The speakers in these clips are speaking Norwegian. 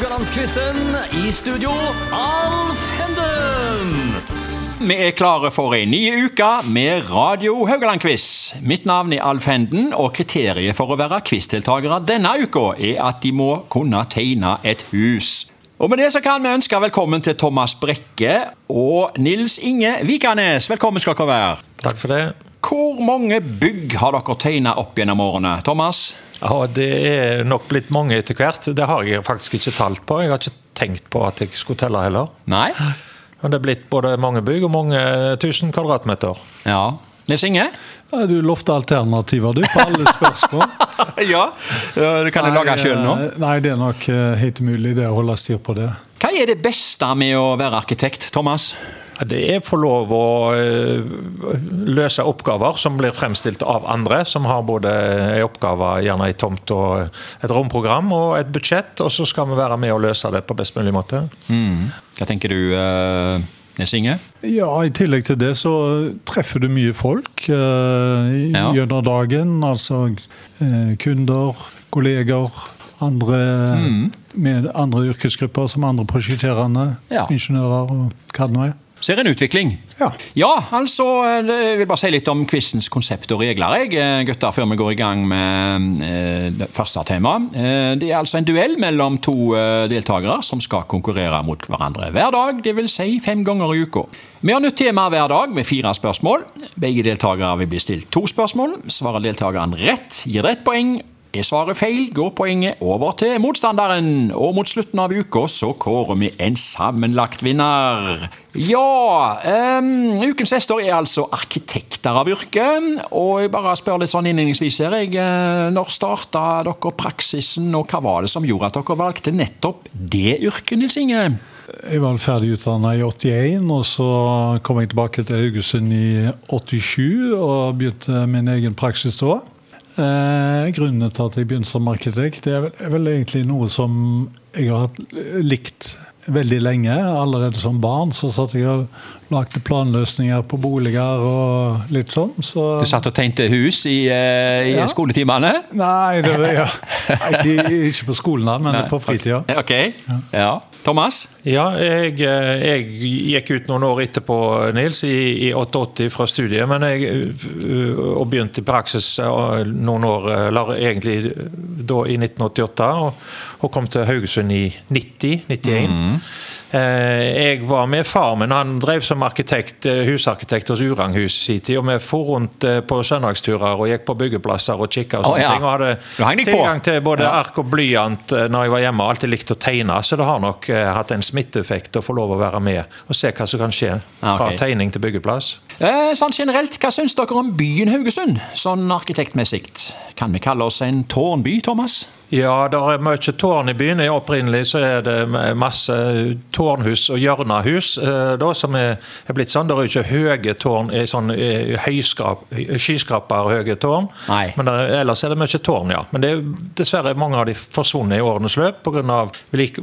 Haugalandsquizen. I studio, Alf Henden. Vi er klare for en ny uke med Radio Haugaland-quiz. Mitt navn er Alf Henden, og kriteriet for å være quizdeltakere denne uka er at de må kunne tegne et hus. Og Med det så kan vi ønske velkommen til Thomas Brekke og Nils Inge Vikanes. Velkommen skal dere være. Takk for det. Hvor mange bygg har dere tegna opp gjennom årene? Thomas? Ja, Det er nok blitt mange etter hvert. Det har jeg faktisk ikke talt på. Jeg har ikke tenkt på at jeg skulle telle heller. Nei? Men det er blitt både mange bygg og mange tusen kvadratmeter. Ja. Nils Inge? Ja, Du lovte alternativer du, på alle spørsmål. ja. du kan jo lage sjøl nå. eh, Nei, det er nok eh, helt umulig det å holde styr på det. Hva er det beste med å være arkitekt, Thomas? Det er å få lov å eh, løse oppgaver som blir fremstilt av andre, som har både en oppgave, gjerne ei tomt og et romprogram og et budsjett, og så skal vi være med og løse det på best mulig måte. Mm. Hva tenker du, uh, Nils Inge? Ja, I tillegg til det så treffer du mye folk eh, Ja. gjennom dagen. Altså eh, kunder, kolleger, andre, med andre yrkesgrupper som andre prosjekterende, Ja. ingeniører og hva det nå er. Ser en utvikling. Ja. Ja, altså, jeg vil bare si litt om quizens konsept og regler, jeg, eh, gutter, før vi går i gang med eh, det første tema. Eh, det er altså en duell mellom to eh, deltakere som skal konkurrere mot hverandre hver dag, dvs. Si fem ganger i uka. Vi har nytt tema hver dag med fire spørsmål. Begge deltakere vil bli stilt to spørsmål. Svarer deltakeren rett, gir det ett poeng. Er svaret feil, går poenget over til motstanderen. Og mot slutten av uka så kårer vi en sammenlagt vinner. Ja um, Ukens hester er altså arkitekter av yrke. Og jeg bare spør litt sånn innledningsvis her. Jeg, eh, når starta dere praksisen, og hva var det som gjorde at dere valgte nettopp det yrket, Nils Inge? Jeg var ferdig utdanna i 81, og så kom jeg tilbake til Haugesund i 87 og begynte min egen praksis da. Eh, grunnen til at jeg begynte som arkitekt, det er vel, er vel egentlig noe som jeg har hatt likt veldig lenge. Allerede som barn så satt jeg og lagde planløsninger på boliger og litt sånn. Så Du satt og tegnte hus i, eh, i Ja. skoletimene? Nei, det var, ja. ikke, ikke på skolen, da, men på fritida. Ok. Ja. Thomas? Ja, jeg, eh, jeg gikk ut noen år etterpå, Nils, i, i 88 fra studiet. Men jeg, uh, og begynte i praksis noen år, eller egentlig da i 1988. Og, og kom til Haugesund i 90, 91. Mm. Jeg var med far min, han drev som arkitekt, eh, husarkitekt hos Uranghus i sin tid. Og vi for rundt eh, på søndagsturer og gikk på byggeplasser og kikka og sånne sånne ja. ting. Og hadde tilgang til både Ja. ark og blyant eh, når jeg var hjemme. Alltid likt å tegne, så det har nok eh, hatt en smitteeffekt å få lov å være med og se hva som kan skje. fra okay. Tegning til byggeplass. Eh, sånn generelt, Hva syns dere om byen Haugesund, sånn arkitektmessig? Kan vi kalle oss en tårnby, Thomas? Ja, det er mye tårn i byen. Opprinnelig så er det masse tårnhus og hjørnehus eh, da, som er, er blitt sånn. Det er ikke høye tårn, er sånn eh, skyskraperhøye tårn. Nei. Men det, er- ellers er det mye tårn, ja. Men det er dessverre mange av de forsvunnet i årenes løp pga.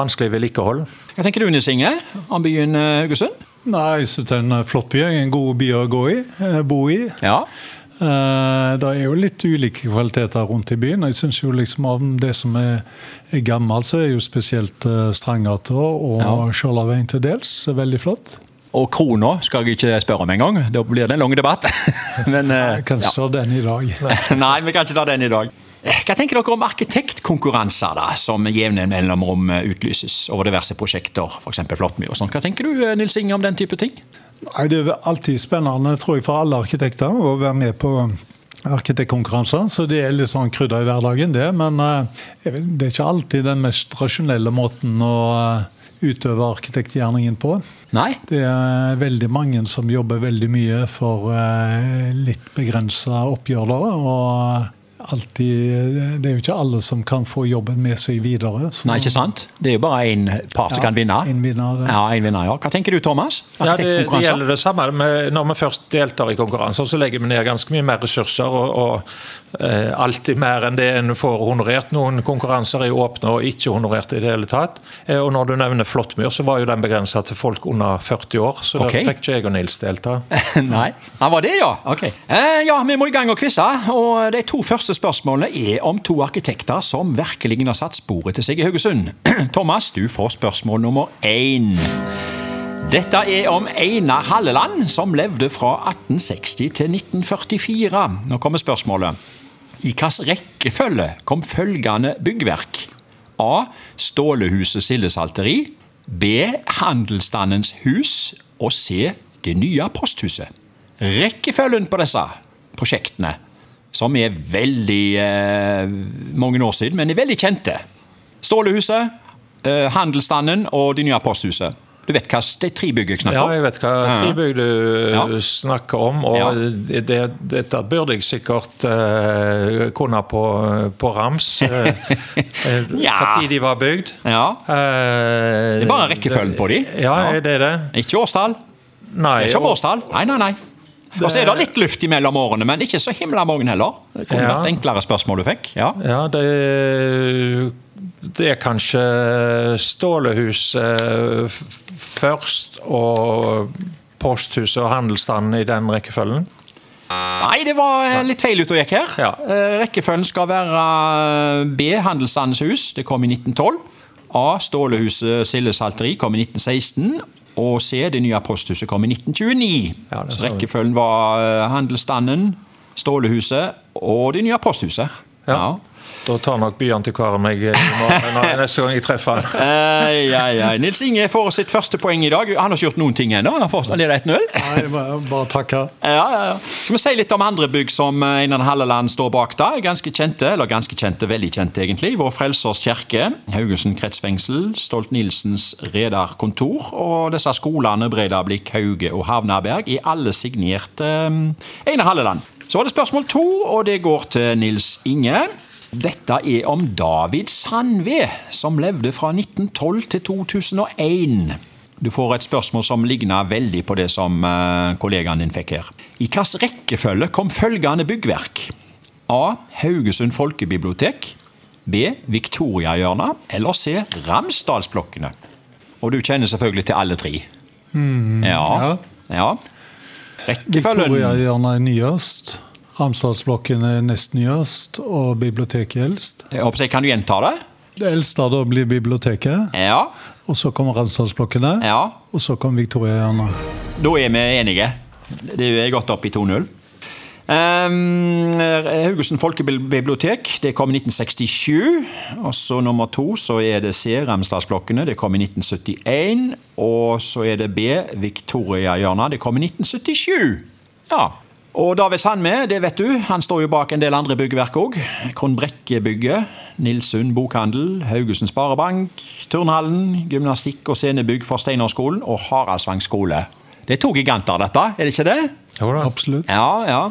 vanskelig vedlikehold. Hva tenker du, Nils Inge, om byen eh, Haugesund? Nei, jeg synes det er en flott by. En god by å gå i, eh, bo i. Ja. Eh, Det er jo litt ulike kvaliteter rundt i byen. Jeg synes jo liksom av det som er, er gammelt, så er jo spesielt uh, Strandgata og Ja. Til dels veldig flott. Og krona skal jeg ikke spørre om engang. Da blir det en lang debatt. Men, eh, Jeg kan ikke ta den i dag. Nei, vi kan ikke ta den i dag. Eh, Hva tenker dere om arkitektkonkurranser da, som jevne mellomrom eh, utlyses over diverse prosjekter, f.eks. Flåttmyr og sånn? Hva tenker du, eh, Nils Inge, om den type ting? Nei, Det er alltid spennende tror jeg, for alle arkitekter å være med på arkitektkonkurranser. Så det er litt sånn krydder i hverdagen, det. Men eh, det er ikke alltid den mest rasjonelle måten å eh, utøve arkitektgjerningen på. Nei? Det er veldig mange som jobber veldig mye for eh, litt begrensa oppgjør. da, og alltid, Det er jo ikke alle som kan få jobben med seg videre. så- Nei, ikke sant? Det er jo bare én part som kan vinne. en vinner. Ja, en vinner, ja. Hva tenker du, Thomas? Ja, det, det gjelder det samme. Når vi først deltar i konkurranser, så legger vi ned ganske mye mer ressurser. og, og eh, Alltid mer enn det en får honorert. Noen konkurranser er åpne og ikke honorert i det hele tatt. Eh, og Når du nevner Flåttmyr, så var jo den begrensa til folk under 40 år. Så okay. der fikk ikke jeg og Nils delta. Nei. Ja, var det, ja? Ok. Eh, ja, vi må i gang og quize. Og de to første spørsmålene er om to arkitekter som virkelig har satt sporet til seg i Haugesund. Thomas, du får spørsmål nummer én. Dette er om Einar Halleland, som levde fra 1860 til 1944. Nå kommer spørsmålet. I hvilken rekkefølge kom følgende byggverk? A. Stålehuset Sildesalteri. B. Handelsstandens hus. Og C. Det nye posthuset. Rekkefølgen på disse prosjektene, som er veldig eh, mange år siden, men er veldig kjente. Stålehuset, eh, Handelsstanden og det nye posthuset. Du vet hva Tribygg du snakker snakker Ja, jeg vet hva tribygg du Ja. snakker om. Og Ja. det, det, dette burde jeg sikkert uh, kunne på, på rams. Uh, Ja. Hva de var bygd. Ja. det er bare rekkefølgen på de. Ja, Ja. er det det? Ikke årstall. Nei. Ikke årstall. Nei, nei, nei. Og så er det litt luft imellom årene, men ikke så himla mange heller. Det kunne Ja. vært enklere spørsmål du fikk. Ja. Ja, det, det er kanskje Stålehuset først og Posthuset og Handelsstanden i den rekkefølgen. Nei, det var eh, litt feil ute og gikk her. Ja. Eh, Rekkefølgen skal være eh, B. Handelsstandens hus. Det kom i 1912. A. Stålehuset Silde Salteri kom i 1916. Og C. Det nye posthuset kom i 1929. Ja, Så rekkefølgen var eh, Handelsstanden, Stålehuset og det nye posthuset. Ja. Da tar nok byantikvaren meg når- neste gang jeg treffer han. Ei, ei, ei. Nils Inge får sitt første poeng i dag. Han har ikke gjort noen ting ennå. Han får- leder 1-0. Nei, bare, takk her. Ja, ja, ja. Skal vi si litt om andre bygg som eh, Einar Halleland står bak da? Ganske kjente, eller ganske kjente, veldig kjente egentlig. Vår Frelsers kirke, Haugesund kretsfengsel, Stolt-Nielsens redarkontor og disse skolene Breidablikk, Hauge og Havnaberg er alle signert eh, Einar Halleland. Så var det spørsmål to, og det går til Nils Inge. Dette er om David Sandve, som levde fra 1912 til 2001. Du får et spørsmål som ligner veldig på det som eh, kollegaen din fikk her. I hvilken rekkefølge kom følgende byggverk? A. Haugesund folkebibliotek. B. Victoriahjørnet. Eller C. Ramsdalsblokkene. Og du kjenner selvfølgelig til alle tre. ja. ja. Rekkefølgen Victoriahjørnet er nyest. Ramsdalsblokken er nest nyest, og biblioteket eldst. Jeg håper jeg kan du gjenta det? Det eldste da blir biblioteket, Ja. og så kommer Ramsdalsblokkene, ja. og så kommer Victoriahjørnet. Da er vi enige. Det er gått opp i 2-0. Um, Haugesund folkebibliotek det kom i 1967. Og så nummer to så er det C. Ramsdalsblokkene. Det kom i 1971. Og så er det B. Victoriahjørnet. Det kom i 1977. Ja. Og David Sandme, det vet du, han står jo bak en del andre byggverk òg. Kronbrekkebygget, Nilsund bokhandel, Haugesund Sparebank, Turnhallen, gymnastikk og scenebygg for Steinerskolen og Haraldsvang skole. Det er to giganter, dette, er det ikke det? Jo da. Absolutt. Ja, ja.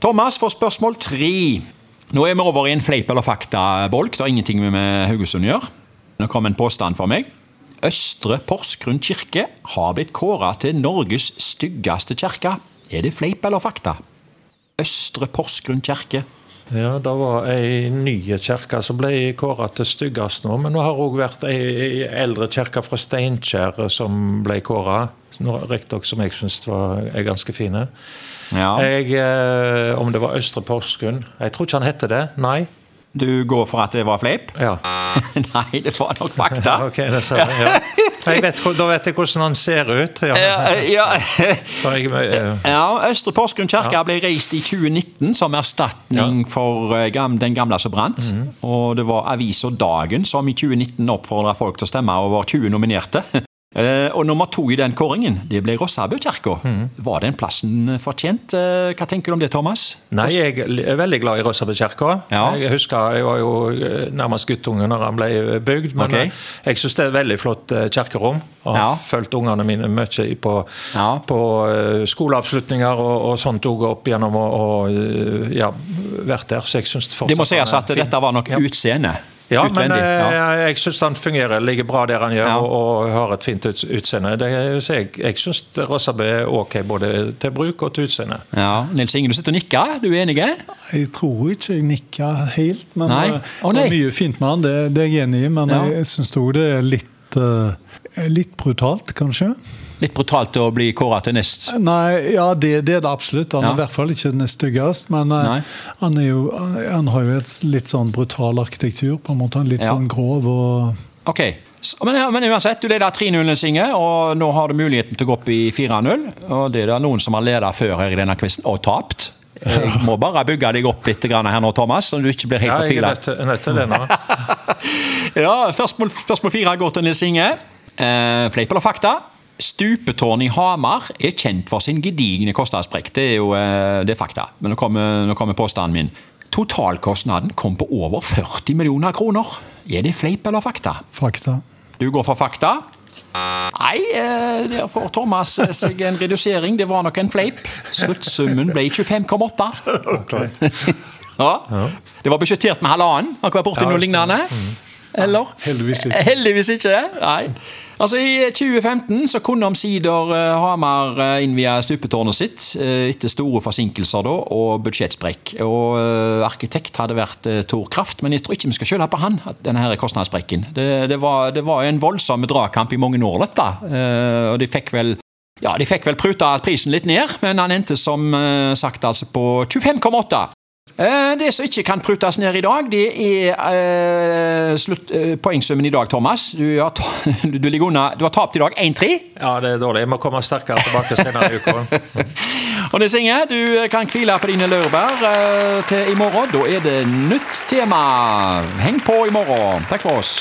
Thomas får spørsmål tre. Nå er vi over i en fleip eller fakta-bolk. Det har ingenting med Haugesund å gjøre. Nå kom en påstand for meg. Østre Porsgrunn kirke har blitt kåra til Norges styggeste kirke. Er det fleip eller fakta? Østre Porsgrunn kirke. Ja, Det var ei ny kirke som ble kåra til styggest nå. Men nå har òg vært ei eldre kirke fra Steinkjer som ble kåra. Riktignok som jeg syns er ganske fine. Ja. Jeg, eh, om det var Østre Porsgrunn Jeg tror ikke han hette det. Nei. Du går for at det var fleip? Ja. Nei, det var nok fakta. Ok, det ser jeg. Ja. Jeg vet, da vet jeg hvordan han ser ut. Ja. Ja, jeg, eh, Ja, Østre Porsgrunn kirke ble reist i 2019 som erstatning for eh, den gamle som brant. Og det var avisa Dagen som i 2019 oppfordra folk til å stemme over 20 nominerte. Eh, Og nummer to i den kåringen, det ble Rossabøkirka. Mm. Var den plassen fortjent? Eh, Hva tenker du om det, Thomas? Nei, jeg er veldig glad i Rossabøkirka. Ja. Jeg husker jeg var jo eh, nærmest guttunge når han ble bygd. Men Ok. eh, jeg syns det er et veldig flott kirkerom. Og har Ja. fulgt ungene mine mye på, Ja. på skoleavslutninger og, og sånt òg opp gjennom og, og ja, vært der. Så jeg syns fortsatt Det må sies at fin. dette var nok Ja. utseende. Ja, men Utvendig. men Ja. jeg syns han fungerer, ligger bra der han gjør Ja. og, og har et fint ut- utseende. Det, jeg jeg syns Rossabø er ok både til bruk og til utseende. Ja, Nils Inge, du sitter og nikker. Du er enig? Jeg tror ikke jeg nikker helt, men Nei. Oh, nei. det er mye fint med han, det, det er jeg enig i. Men Ja. jeg, jeg syns òg det er litt, eh, litt brutalt, kanskje. Litt brutalt å bli kåra til nest Nei, ja, det, det er det absolutt. Han Ja. er i hvert fall ikke den styggest, men uh, han, er jo, han har jo et litt sånn brutal arkitektur, på en måte. Litt Ja. sånn grov og Ok, men, men uansett, du leder 3-0, Singe, og nå har du muligheten til å gå opp i 4-0. Og det er det noen som har ledet før her i denne quizen, og tapt. Jeg må bare bygge deg opp litt her nå, Thomas, så du ikke blir helt Ja, fortvila. nå. Ja, spørsmål, spørsmål fire går til Nils Inge. Eh, fleip eller fakta? Stupetårn i Hamar er kjent for sin gedigne kostnadssprekk. Det er jo eh, det er fakta, men nå kommer, nå kommer påstanden min. Totalkostnaden kom på over 40 millioner kroner. Er det fleip eller fakta? fakta. Du går for fakta? Nei, eh, der får Thomas eh, seg en redusering. Det var nok en fleip. Sluttsummen ble 25,8. Ja. Det var budsjettert med halvannen. Har ikke vært borti Ja, noe lignende? Eller? Heldigvis ikke. Heldigvis ikke. Nei. Altså I 2015 så kunne omsider eh, Hamar eh, innvie stupetårnet sitt eh, etter store forsinkelser da, og budsjettsprekk. Og eh, Arkitekt hadde vært eh, Tor Kraft, men jeg tror ikke vi skal skylde på han. denne her kostnadssprekken. Det, det, var, det var en voldsom dragkamp i mange år, dette. Eh, og de fikk vel ja, de fikk vel pruta prisen litt ned, men han endte som eh, sagt altså på 25,8. Eh, Det som ikke kan prutes ned i dag, det er eh, slutt, eh, poengsummen i dag, Thomas. Du har, du, unna, du har tapt i dag 1-3. Ja, det er dårlig. Jeg må komme sterkere tilbake senere i uka. Og Nils Inge, du kan hvile på dine laurbær eh, til i morgen. Da er det nytt tema. Heng på i morgen. Takk for oss.